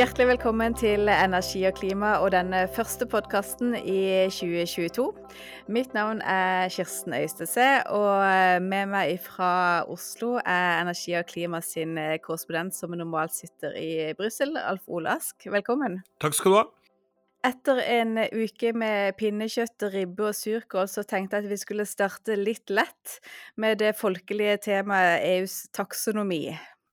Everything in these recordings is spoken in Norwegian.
Hjertelig velkommen til Energi og klima og den første podkasten i 2022. Mitt navn er Kirsten Øystese, og med meg fra Oslo er Energi og klima sin korrespondent som normalt sitter i Brussel, Alf Ole Ask. Velkommen. Takk skal du ha. Etter en uke med pinnekjøtt, ribbe og surkål, så tenkte jeg at vi skulle starte litt lett med det folkelige temaet EUs taksonomi.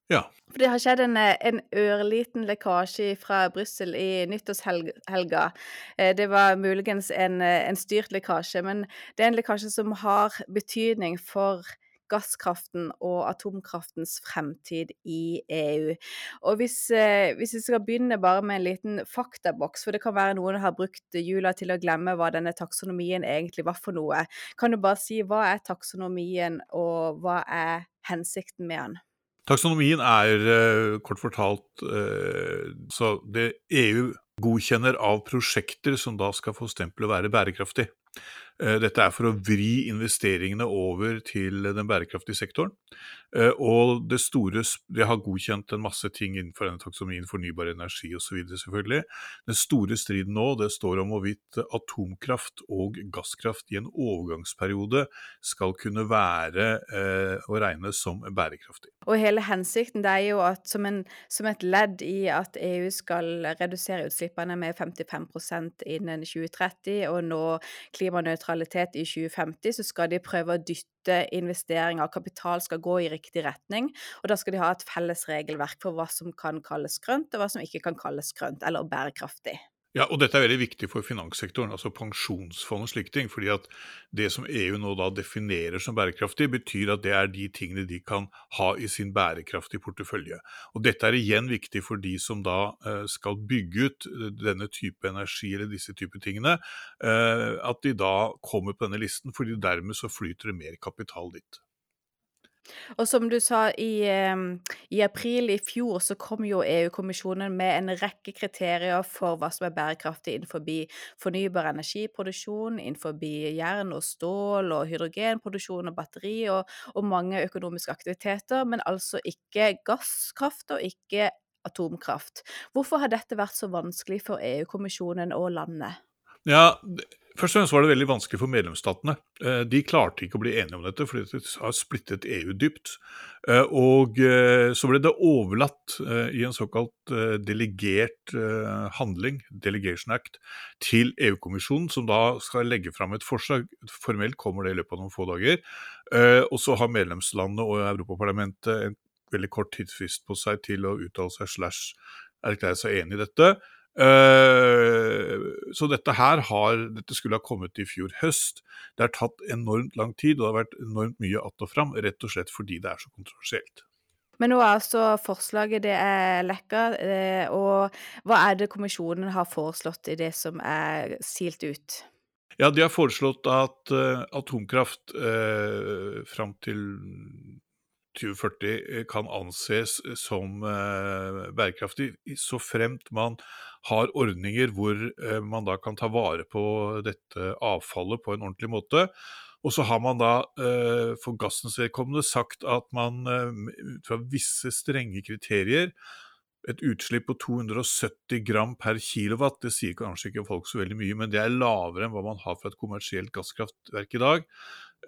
Ja. For det har skjedd en, en ørliten lekkasje fra Brussel i nyttårshelga. Det var muligens en, en styrt lekkasje, men det er en lekkasje som har betydning for gasskraften og atomkraftens fremtid i EU. Og hvis, hvis vi skal begynne bare med en liten faktaboks, for det kan være noen har brukt jula til å glemme hva denne taksonomien egentlig var for noe, kan du bare si hva er taksonomien, og hva er hensikten med den? Taksonomien er kort fortalt så det EU godkjenner av prosjekter som da skal få stempelet å være bærekraftig. Dette er for å vri investeringene over til den bærekraftige sektoren. Og det store De har godkjent en masse ting innenfor denne taksonomien, fornybar energi osv. selvfølgelig. Den store striden nå det står om hvorvidt atomkraft og gasskraft i en overgangsperiode skal kunne være å regne som bærekraftig. Og hele hensikten det er jo at som, en, som et ledd i at EU skal redusere utslippene med 55% innen 2030 og nå klimanøytralitet i 2050, så skal de prøve å dytte investeringer og kapital skal gå i riktig retning. Og da skal de ha et felles regelverk for hva som kan kalles grønt, og hva som ikke kan kalles grønt eller bærekraftig. Ja, og dette er veldig viktig for finanssektoren, altså pensjonsfond og slike ting. fordi at det som EU nå da definerer som bærekraftig, betyr at det er de tingene de kan ha i sin bærekraftige portefølje. Og dette er igjen viktig for de som da skal bygge ut denne type energi eller disse type tingene, at de da kommer på denne listen, fordi dermed så flyter det mer kapital dit. Og som du sa, i, i, april i fjor så kom jo EU-kommisjonen med en rekke kriterier for hva som er bærekraftig innenfor fornybar energiproduksjon, innenfor jern og stål og hydrogenproduksjon og batteri og, og mange økonomiske aktiviteter, men altså ikke gasskraft og ikke atomkraft. Hvorfor har dette vært så vanskelig for EU-kommisjonen og landet? Ja, Først og fremst var det veldig vanskelig for medlemsstatene. De klarte ikke å bli enige om dette, fordi det har splittet EU dypt. Og så ble det overlatt i en såkalt delegert handling, Delegation Act, til EU-kommisjonen, som da skal legge fram et forslag. Formelt kommer det i løpet av noen få dager. Og så har medlemslandene og Europaparlamentet en veldig kort tidsfrist på seg til å uttale seg slash erklære seg enig i dette. Så dette her har, dette skulle ha kommet i fjor høst. Det har tatt enormt lang tid, og det har vært enormt mye att og fram, rett og slett fordi det er så kontroversielt. Men nå er altså forslaget det er lekka, og hva er det kommisjonen har foreslått i det som er silt ut? Ja, De har foreslått at uh, atomkraft uh, fram til 2040 kan anses som uh, bærekraftig, så fremt man har ordninger hvor man da kan ta vare på dette avfallet på en ordentlig måte. Og så har man da for gassens vedkommende sagt at man ut fra visse strenge kriterier et utslipp på 270 gram per kilowatt, det sier kanskje ikke folk så veldig mye, men det er lavere enn hva man har fra et kommersielt gasskraftverk i dag.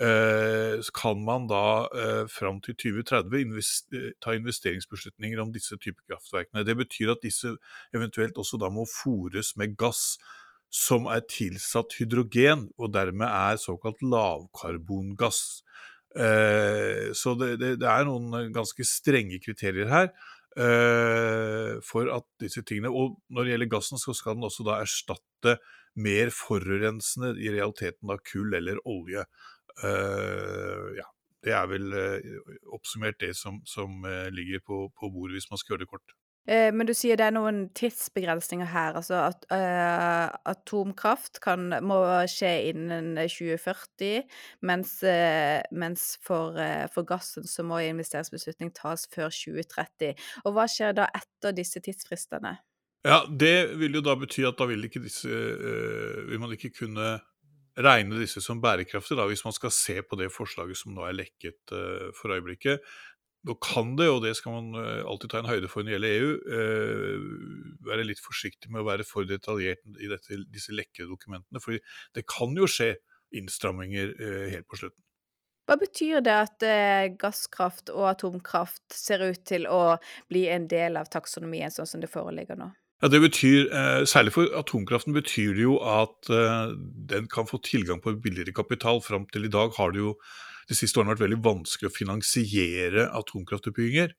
Så kan man da fram til 2030 invester ta investeringsbeslutninger om disse typer kraftverkene. Det betyr at disse eventuelt også da må fòres med gass som er tilsatt hydrogen, og dermed er såkalt lavkarbongass. Så det, det, det er noen ganske strenge kriterier her. For at disse tingene Og når det gjelder gassen, så skal den også da erstatte mer forurensende, i realiteten da kull eller olje. Uh, ja, det er vel uh, oppsummert det som, som ligger på, på, bordet, hvis man skal gjøre det kort. Men du sier det er noen tidsbegrensninger her. Altså at uh, atomkraft kan, må skje innen 2040, mens, uh, mens for, uh, for, gassen så må investeringsbeslutning tas før 2030. Og hva skjer da etter disse tidsfristene? Ja, Det vil jo da bety at da vil, ikke disse, vil man ikke kunne regne disse som bærekraftige, da, hvis man skal se på det forslaget som nå er lekket for øyeblikket. nå kan det, og det skal man eh, alltid ta en høyde for når det gjelder EU, uh, være litt forsiktig med å være for detaljert i dette, disse lekkede dokumentene. For det kan jo skje innstramminger eh, helt på slutten. Hva betyr det at eh, gasskraft og atomkraft ser ut til å bli en del av taksonomien sånn som det foreligger nå? Ja, det betyr, eh, Særlig for atomkraften betyr det jo at eh, den kan få tilgang på billigere kapital. Fram til i dag har det jo de siste årene vært veldig vanskelig å finansiere atomkraftutbygginger.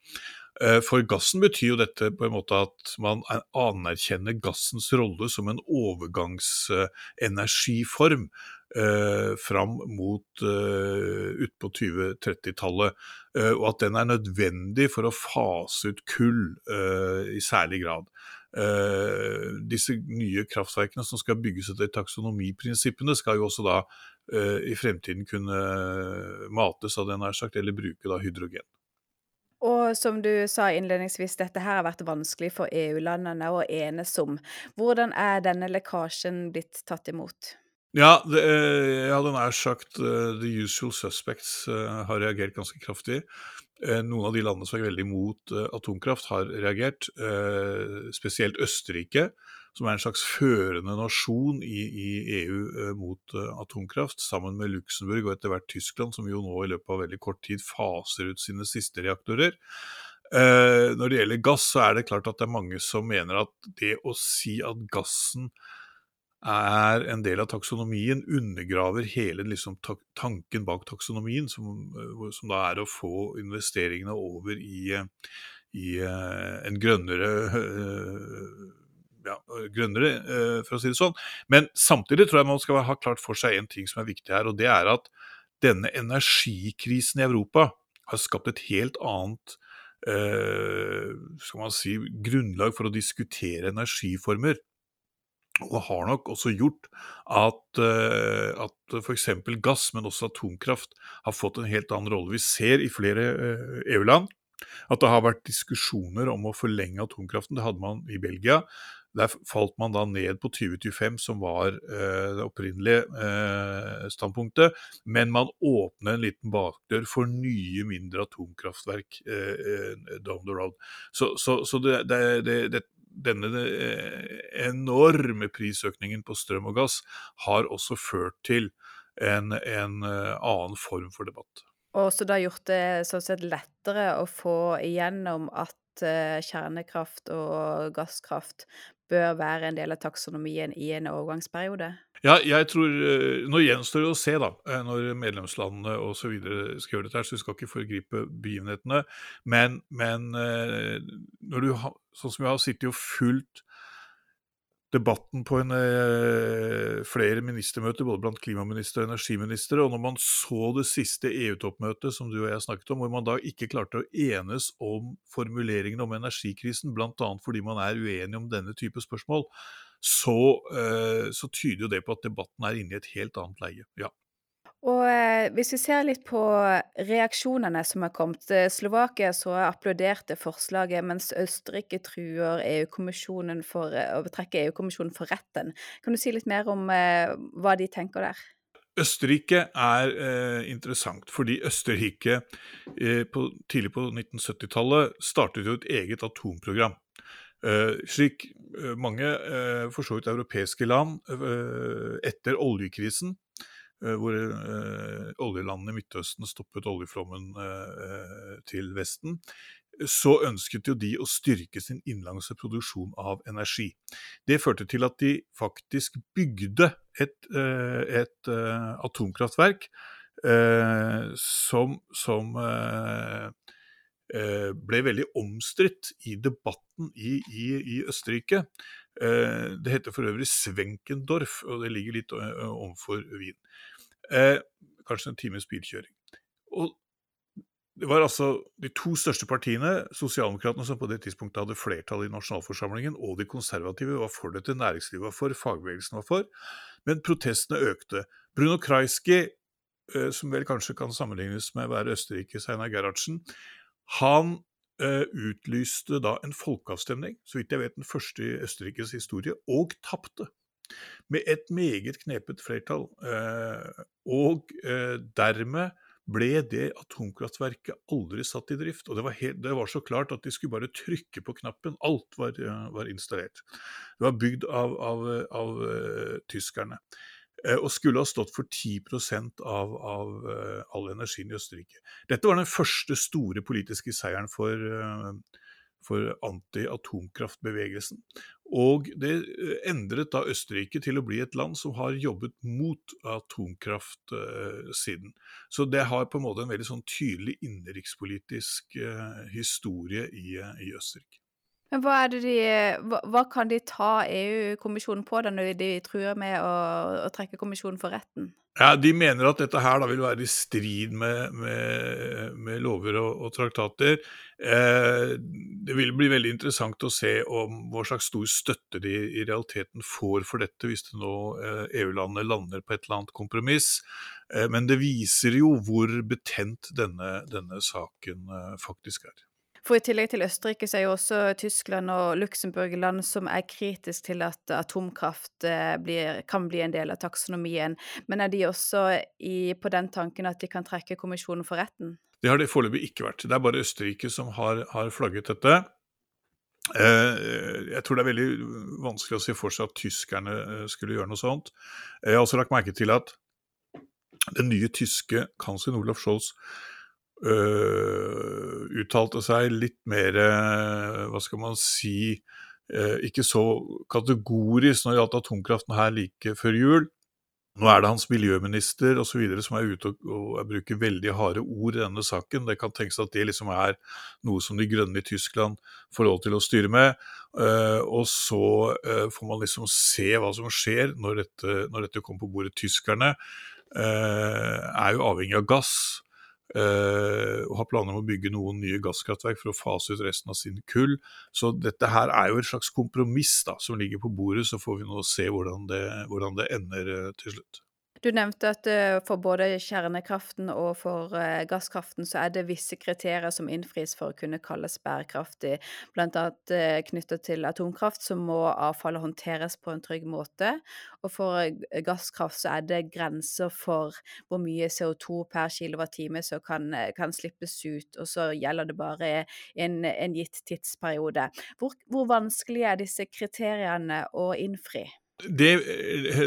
Eh, for gassen betyr jo dette på en måte at man anerkjenner gassens rolle som en overgangsenergiform eh, fram mot eh, utpå 2030-tallet. Eh, og at den er nødvendig for å fase ut kull eh, i særlig grad. Eh, disse nye kraftverkene som skal bygges etter taksonomiprinsippene, skal jo også da uh, i fremtiden kunne mates, av den nær sagt, eller bruke da hydrogen. Og som du sa innledningsvis, dette her har vært vanskelig for EU-landene å enes om. Hvordan er denne lekkasjen blitt tatt imot? Ja, det, eh, jeg hadde nær sagt uh, the usual suspects har reagert ganske kraftig. Uh, noen av de landene som er veldig imot atomkraft, har reagert. spesielt Østerrike, som er en slags førende nasjon i, i EU mot atomkraft, sammen med Luxembourg og etter hvert Tyskland, som jo nå i løpet av veldig kort tid faser ut sine siste reaktorer. når det gjelder gass, så er det klart at det er mange som mener at det å si at gassen er en del av taksonomien, undergraver hele liksom, tanken bak taksonomien, som, eh, som, da er å få investeringene over i, i eh, en grønnere eh, ja, grønnere, for å si det sånn. Men samtidig tror jeg man skal ha klart for seg en ting som er viktig her, og det er at denne energikrisen i Europa har skapt et helt annet eh, skal man si, grunnlag for å diskutere energiformer og har nok også gjort at, uh, at f.eks. gass, men også atomkraft, har fått en helt annen rolle. Vi ser i flere uh, EU-land at det har vært diskusjoner om å forlenge atomkraften. Det hadde man i Belgia. Der falt man da ned på 2025, som var uh, det opprinnelige uh, standpunktet. Men man åpner en liten bakdør for nye, mindre atomkraftverk uh, down the road. Så, så, så det, det, det, denne eh, enorme prisøkningen på strøm og gass har også ført til en, en eh, annen form for debatt. Og så det gjort det sånn sett lettere å få igjennom at eh, kjernekraft og gasskraft bør være en del av taksonomien i en overgangsperiode? Ja, jeg tror eh, Nå gjenstår det å se, da, eh, når medlemslandene osv. skal gjøre dette, så vi skal ikke foregripe begivenhetene. Men, men eh, når du, sånn som jeg har sittet og fulgt debatten på en, flere ministermøter, både blant klimaminister og energiministre, og når man så det siste EU-toppmøtet som du og jeg snakket om, hvor man da ikke klarte å enes om formuleringene om energikrisen, bl.a. fordi man er uenig om denne type spørsmål, så, eh, så, tyder jo det på at debatten er inne i et helt annet leie. Ja. Og eh, Hvis vi ser litt på reaksjonene som har kommet. Eh, Slovakia så applauderte forslaget, mens Østerrike truer EU-kommisjonen for å trekke EU-kommisjonen for retten. Kan du si litt mer om hva de tenker der? Østerrike er eh, interessant, fordi Østerrike eh, på, tidlig på 1970-tallet startet jo et eget atomprogram. Uh, slik mange, uh, for så vidt europeiske land, etter oljekrisen, hvor oljelandene i Midtøsten stoppet oljeflommen til Vesten, så ønsket jo de å styrke sin innenlandske produksjon av energi. Det førte til at de faktisk bygde et, et atomkraftverk som, som Eh, ble veldig omstridt i debatten i, i, i Østerrike. Eh, det heter for øvrig Svenkendorf, og det ligger litt overfor Wien. Eh, kanskje en times bilkjøring. Og det var altså de to største partiene, sosialdemokratene som på det tidspunktet hadde flertall i nasjonalforsamlingen, og de konservative var for dette, næringslivet var for, fagbevegelsen var for. Men protestene økte. Bruno Kreisky, som vel kanskje kan sammenlignes med å være Østerrikes Einar Gerhardsen, han eh, utlyste da en folkeavstemning, så vidt jeg vet den første i Østerrikes historie, og tapte. Med et meget knepet flertall. Eh, og eh, dermed ble det atomkraftverket aldri satt i drift. Og det var, helt, det var, så klart at de skulle bare trykke på knappen. Alt var, var installert. Det var bygd av, av, av tyskerne. Og skulle ha stått for 10 av, av uh, all energien i Østerrike. Dette var den første store politiske seieren for for anti-atomkraftbevegelsen. Og det eh, endret da Østerrike til å bli et land som har jobbet mot atomkraft eh, siden. Så det har på en måte en veldig sånn tydelig innenrikspolitisk eh, historie i, uh, i, Østerrike. Men hva, de, hva, hva kan de ta EU-kommisjonen på da når de truer med å, å trekke kommisjonen for retten? Ja, De mener at dette her da vil være i strid med, med, med lover og, og traktater. Eh, det vil bli veldig interessant å se om hva slags stor støtte de i realiteten får for dette, hvis det nå eh, EU-landet lander på et eller annet kompromiss. Eh, men det viser jo hvor betent denne, denne saken eh, faktisk er. For i tillegg til Østerrike så er jo også Tyskland og Luxembourg land som er kritisk til at atomkraft eh, blir, kan bli en del av taksonomien. Men er de også i, på den tanken at de kan trekke kommisjonen for retten? Det har det foreløpig ikke vært. Det er bare Østerrike som har, har flagget dette. Eh, jeg tror det er veldig vanskelig å se for seg at tyskerne eh, skulle gjøre noe sånt. Jeg har også lagt merke til at den nye tyske kansleren Olaf Scholz uh, uttalte seg litt mer, uh, hva skal man si, uh, ikke så kategorisk når det gjaldt atomkraften her like før jul. Nå er det hans miljøminister osv. som er ute og, og, bruker veldig harde ord i denne saken. Det kan tenkes at det liksom er noe som de grønne i Tyskland får lov til å styre med. Og så får man liksom se hva som skjer når dette, når dette kommer på bordet. Tyskerne er jo avhengig av gass. Uh, og har planer om å bygge noen nye gasskraftverk for å fase ut resten av sin kull. Så dette her er jo et slags kompromiss da, som ligger på bordet, så får vi nå se hvordan det, hvordan det ender uh, til slutt. Du nevnte at eh, for både kjernekraften og for eh, gasskraften så er det visse kriterier som innfris for å kunne kalles bærekraftig. Blant annet eh, knyttet til atomkraft så må avfallet håndteres på en trygg måte. Og for gasskraft så er det grenser for hvor mye CO2 per kilowattime som kan, kan slippes ut. Og så gjelder det bare en, en gitt tidsperiode. Hvor, hvor vanskelig er disse kriteriene å innfri? Det,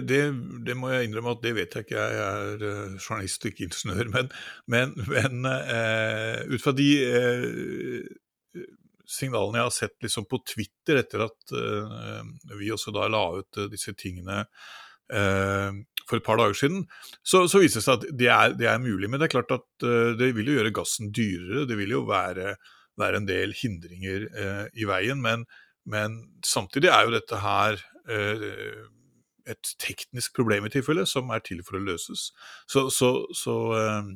det, det, må jeg innrømme at det vet jeg ikke. Jeg er uh, journalist og ikke ingeniør. Men, men, men uh, ut fra de uh, signalene jeg har sett liksom på Twitter etter at vi også da la ut disse tingene for et par dager siden, så, så viser det seg at det er, det er, mulig. Men det er klart at det vil jo gjøre gassen dyrere. Det vil jo være, være en del hindringer i veien. Men, men samtidig er jo dette her Eh, et teknisk problem i tilfelle, som er til for å løses. Så, så, så, eh,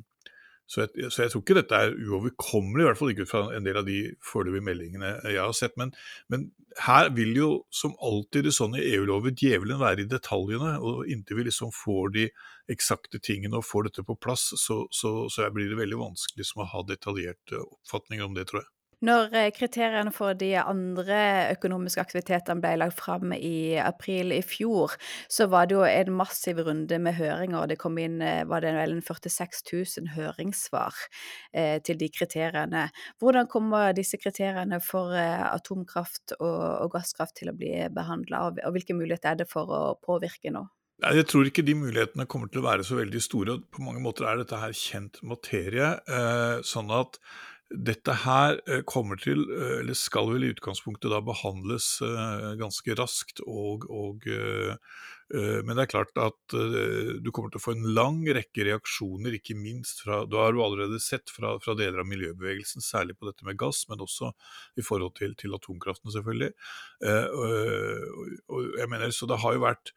så, jeg, jeg, tror ikke dette er uoverkommelig, i hvert fall ikke ut fra en del av de foreløpige meldingene jeg har sett. Men, men, her vil jo, som alltid i sånne EU-lover, djevelen være i detaljene. Og inntil vi liksom får de eksakte tingene og får dette på plass, så blir det veldig vanskelig liksom, å ha detaljerte oppfatninger om det, tror jeg. Når eh, kriteriene for de andre økonomiske aktivitetene ble lagt fram i april i fjor, så var det jo en massiv runde med høringer. Det kom inn eh, var det vel 46 000 høringssvar eh, til de kriteriene. Hvordan kommer disse kriteriene for atomkraft og, og, gasskraft til å bli behandla, og, og hvilke muligheter er det for å påvirke nå? Jeg tror ikke de mulighetene kommer til å være så veldig store. På mange måter er dette her kjent materie. Sånn at dette her eh, kommer til, eh, eller skal vel i utgangspunktet da behandles eh, ganske raskt, og, og, men det er klart at du kommer til å få en lang rekke reaksjoner, ikke minst fra Da har du allerede sett fra, fra deler av miljøbevegelsen, særlig på dette med gass, men også i forhold til, til atomkraften, selvfølgelig. Og jeg mener, så det har jo vært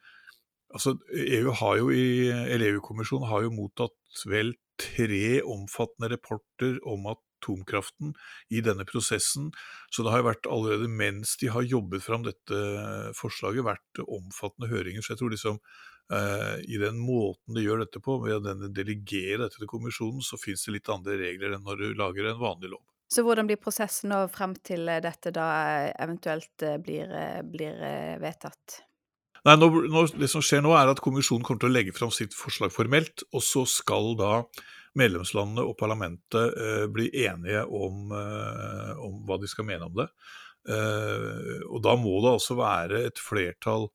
Altså, EU har jo i, eller EU-kommisjonen har jo mottatt vel tre omfattende rapporter om at atomkraften i denne prosessen. Så det har vært allerede mens de har jobbet fram dette forslaget, vært omfattende høringer. Så jeg tror liksom eh, i den måten de gjør dette på, ved å delegere dette til kommisjonen, så finnes det litt andre regler enn når du lager en vanlig lov. Så hvordan blir prosessen nå frem til dette da eventuelt eh, blir, eh, blir eh, vedtatt? Nei, nå, Det som skjer nå, er at kommisjonen kommer til å legge fram sitt forslag formelt, og så skal da medlemslandene og parlamentet eh, blir enige om, eh, om, hva de skal mene om det. Eh, og da må det altså være et flertall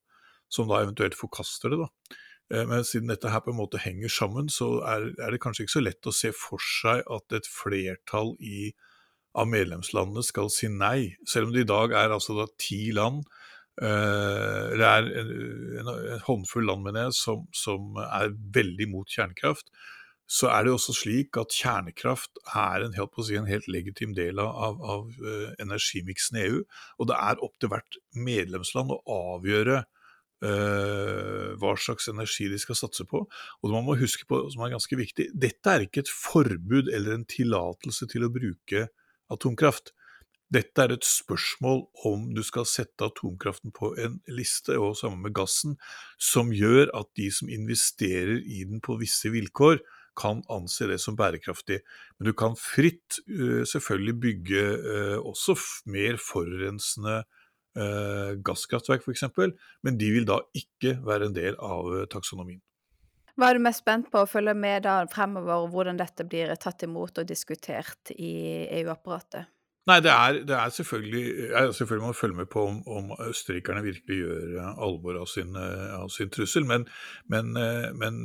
som da eventuelt forkaster det. da. Eh, men siden dette her på en måte henger sammen, så er, er, det kanskje ikke så lett å se for seg at et flertall i, av medlemslandene skal si nei, selv om det i dag er altså da ti land Uh, det er en, en, en, håndfull land mener jeg, som, som er veldig mot kjernekraft så er det også slik at kjernekraft er en si, en helt legitim del av, av uh, energimiksen i EU. Og det er opp til hvert medlemsland å avgjøre uh, hva slags energi de skal satse på. Og man må huske på, som er ganske viktig, dette er ikke et forbud eller en tillatelse til å bruke atomkraft. Dette er et spørsmål om du skal sette atomkraften på en liste, og sammen med gassen, som gjør at de som investerer i den på visse vilkår, kan anse det som bærekraftig. Men du kan fritt uh, selvfølgelig bygge uh, også mer forurensende uh, gasskraftverk f.eks., men de vil da ikke være en del av taksonomien. Hva er du mest spent på å følge med da fremover, hvordan dette blir tatt imot og diskutert i EU-apparatet? Nei, det er, det er selvfølgelig jeg Selvfølgelig må man følge med på om, om østerrikerne virkelig gjør eh, alvor av sin, eh, av sin trussel, men, men, eh, men,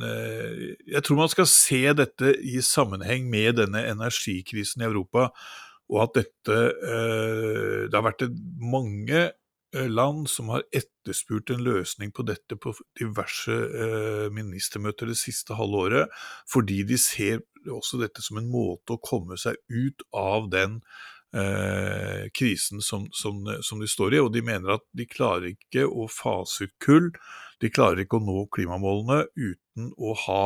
jeg tror man skal se dette i sammenheng med denne energikrisen i Europa, og at dette Det har vært mange land som har etterspurt en løsning på dette på diverse ministermøter det siste halve året, fordi de ser også dette som en måte å komme seg ut av den eh, krisen som, som, som, de står i, og de mener at de klarer ikke å fase ut kull. De klarer ikke å nå klimamålene uten å ha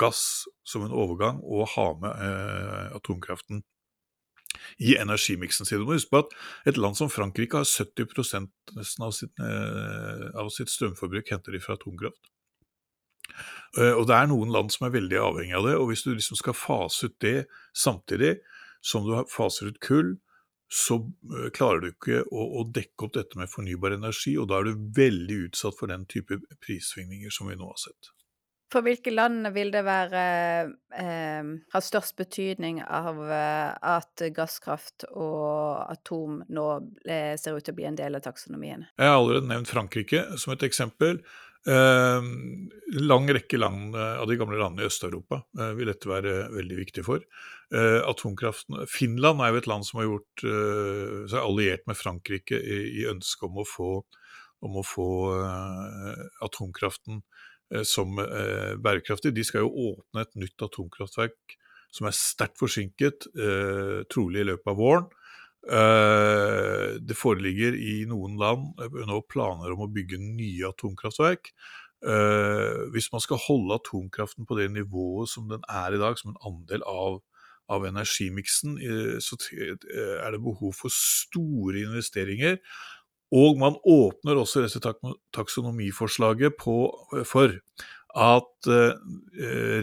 gass som en overgang og ha med eh, atomkraften i energimiksen sin. Du må huske på at et land som Frankrike har 70 nesten av sitt, eh, av sitt strømforbruk henter de fra atomkraft. Uh, og Det er noen land som er veldig avhengig av det, og hvis du liksom skal fase ut det samtidig, som du faser ut kull, så eh, klarer du ikke å, å, dekke opp dette med fornybar energi, og da er du veldig utsatt for den type prissvingninger som vi nå har sett. For hvilke land vil det være eh, ha størst betydning av eh, at gasskraft og atom nå eh, ser ut til å bli en del av taksonomien? Jeg har allerede nevnt Frankrike som et eksempel. Eh, lang rekke land eh, av de gamle landene i Øst-Europa eh, vil dette være veldig viktig for. Eh, atomkraften Finland er jo et land som har gjort seg alliert med Frankrike i, i ønsket om å få, om å få atomkraften Eh, som eh, bærekraftig. De skal jo åpne et nytt atomkraftverk som er sterkt forsinket, eh, trolig i løpet av våren. Det foreligger i noen land nå planer om å bygge nye atomkraftverk. Hvis man skal holde atomkraften på det nivået som den er i dag, som en andel av, av energimiksen, så er det behov for store investeringer og man åpner også dette taksonomiforslaget på, for at eh,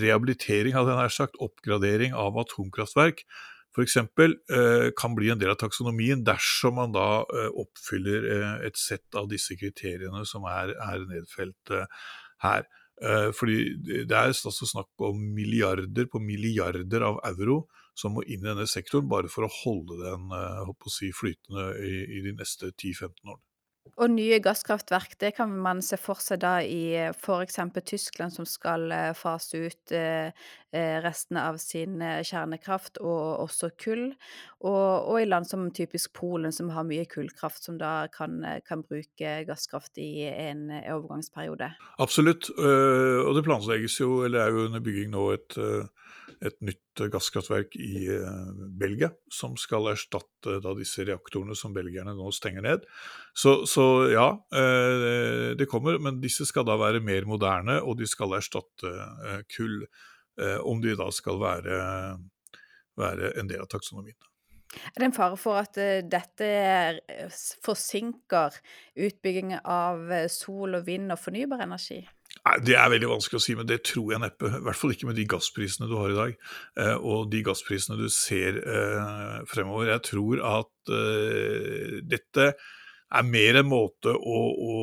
rehabilitering, hadde jeg nær sagt, oppgradering av atomkraftverk f.eks. Eh, kan bli en del av taksonomien dersom man da eh, oppfyller eh, et sett av disse kriteriene som er, nedfelt her. Fordi det er altså snakk om milliarder på milliarder av euro som må inn i denne sektoren, bare for å holde den å si, flytende i de neste 10-15 årene. Og nye gasskraftverk, det kan man se for seg da i f.eks. Tyskland, som skal eh, fase ut eh, restene av sin kjernekraft, og også kull. Og, og, i land som typisk Polen, som har mye kullkraft, som da kan, kan bruke gasskraft i en overgangsperiode. Absolutt, og det planlegges jo, eller er jo under bygging nå, et et nytt gasskraftverk i eh, Belgia, som skal erstatte da, disse reaktorene som belgierne nå stenger ned. Så, så, ja, eh, det kommer, men disse skal da være mer moderne, og de skal erstatte eh, kull. Om de da skal være, være en del av taksonomien. Er det en fare for at dette forsinker utbygging av sol og vind og fornybar energi? Det er veldig vanskelig å si, men det tror jeg neppe. I hvert fall ikke med de gassprisene du har i dag, eh, og de gassprisene du ser eh, fremover. Jeg tror at uh, dette er mer en måte å, å,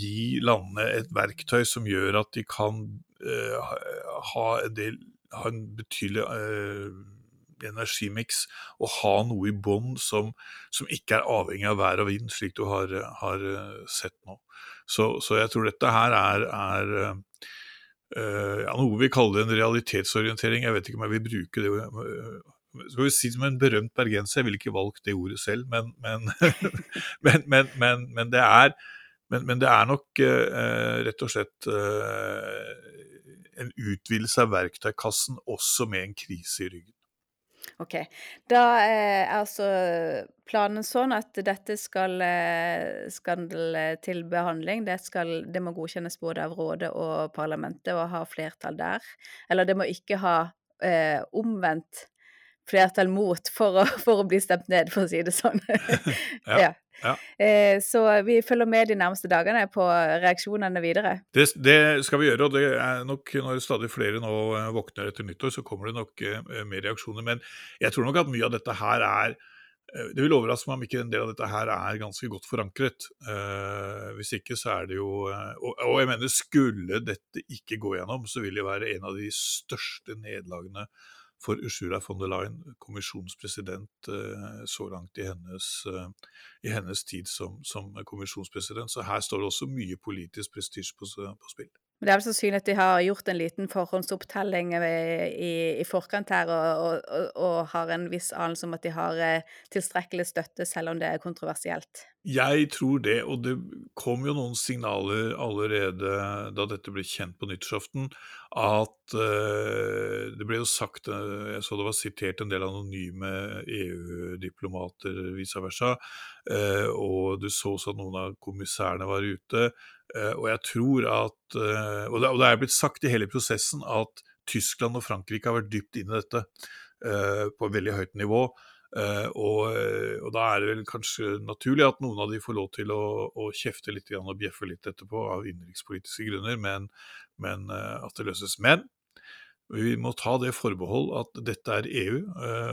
gi landene et verktøy som gjør at de kan ha en del ha en betydelig energimiks og ha noe i bånn som, som, ikke er avhengig av vær og vind, slik du har, har sett nå. Så, så, jeg tror dette her er, er uh, ja, noe vi kaller en realitetsorientering. Jeg vet ikke om jeg vil bruke det skal vi si som en berømt bergenser, jeg ville ikke valgt det ordet selv, men, men, men, men det, er, det, er, nok eh, rett og slett eh, en utvidelse av verktøykassen også med en krise i ryggen. Ok. Da er altså planen sånn at dette skal, skal til behandling. Det, skal, det må godkjennes både av Rådet og parlamentet og ha flertall der. Eller det må ikke ha eh, omvendt flertall mot for å, for å, bli stemt ned, for å si det sånn. ja. ja. Ja. Eh, så vi følger med de nærmeste dagene på reaksjonene videre. Det, det, skal vi gjøre, og det er nok når stadig flere nå eh, våkner etter nyttår, så kommer det nok eh, mer reaksjoner. Men jeg tror nok at mye av dette her er det vil overraske meg om ikke en del av dette her er ganske godt forankret. Eh, hvis ikke så er det jo og, og, jeg mener, skulle dette ikke gå gjennom, så vil det være en av de største nederlagene for Ursula von der Leyen, kommisjonspresident eh, så langt i hennes, eh, i hennes tid som, som, kommisjonspresident. Så her står det også mye politisk prestisje på, på spill. Men det er vel sannsynlig at de har gjort en liten forhåndsopptelling i, i forkant her, og, og, og, har en viss anelse om at de har eh, tilstrekkelig støtte, selv om det er kontroversielt? Jeg tror det, og det kom jo noen signaler allerede da dette ble kjent på nyttårsaften, at uh, det ble jo sagt Jeg så det var sitert en del anonyme EU-diplomater vice versa, uh, og du så også at noen av kommissærene var ute. Eh, og jeg tror at eh, Og det, er blitt sagt i hele prosessen at Tyskland og Frankrike har vært dypt inn i dette eh, på et veldig høyt nivå. Og, og, da er det vel kanskje naturlig at noen av de får lov til å, å kjefte litt og bjeffe litt etterpå av innenrikspolitiske grunner, men, men, at det løses. Men vi må ta det forbehold at dette er EU,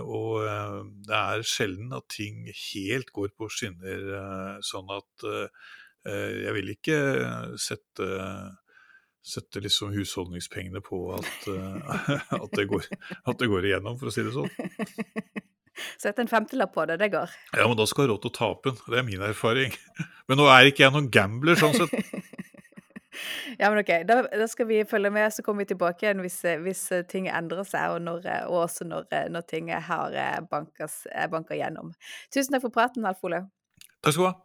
og det er sjelden at ting helt går på skinner sånn at jeg vil ikke sette, sette liksom husholdningspengene på at, eh, at, det går, at, det går, igjennom, for å si det sånn. Sett en femtelapp på det, det går. Ja, men da skal du ha råd til å tape den. Det er min erfaring. Men nå er ikke jeg noen gambler, sånn sett. Ja, men ok, da, da, skal vi følge med, så kommer vi tilbake igjen hvis, hvis ting endrer seg, og, når, og også når, når ting har banker gjennom. Tusen takk for praten, Alf Olaug. Takk skal du ha.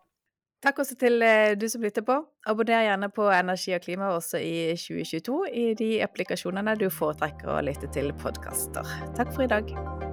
Takk også til eh, du som lytter på. Abonner gjerne på Energi og klima også i 2022 i de applikasjonene du foretrekker å lytte til podkaster. Takk for i dag.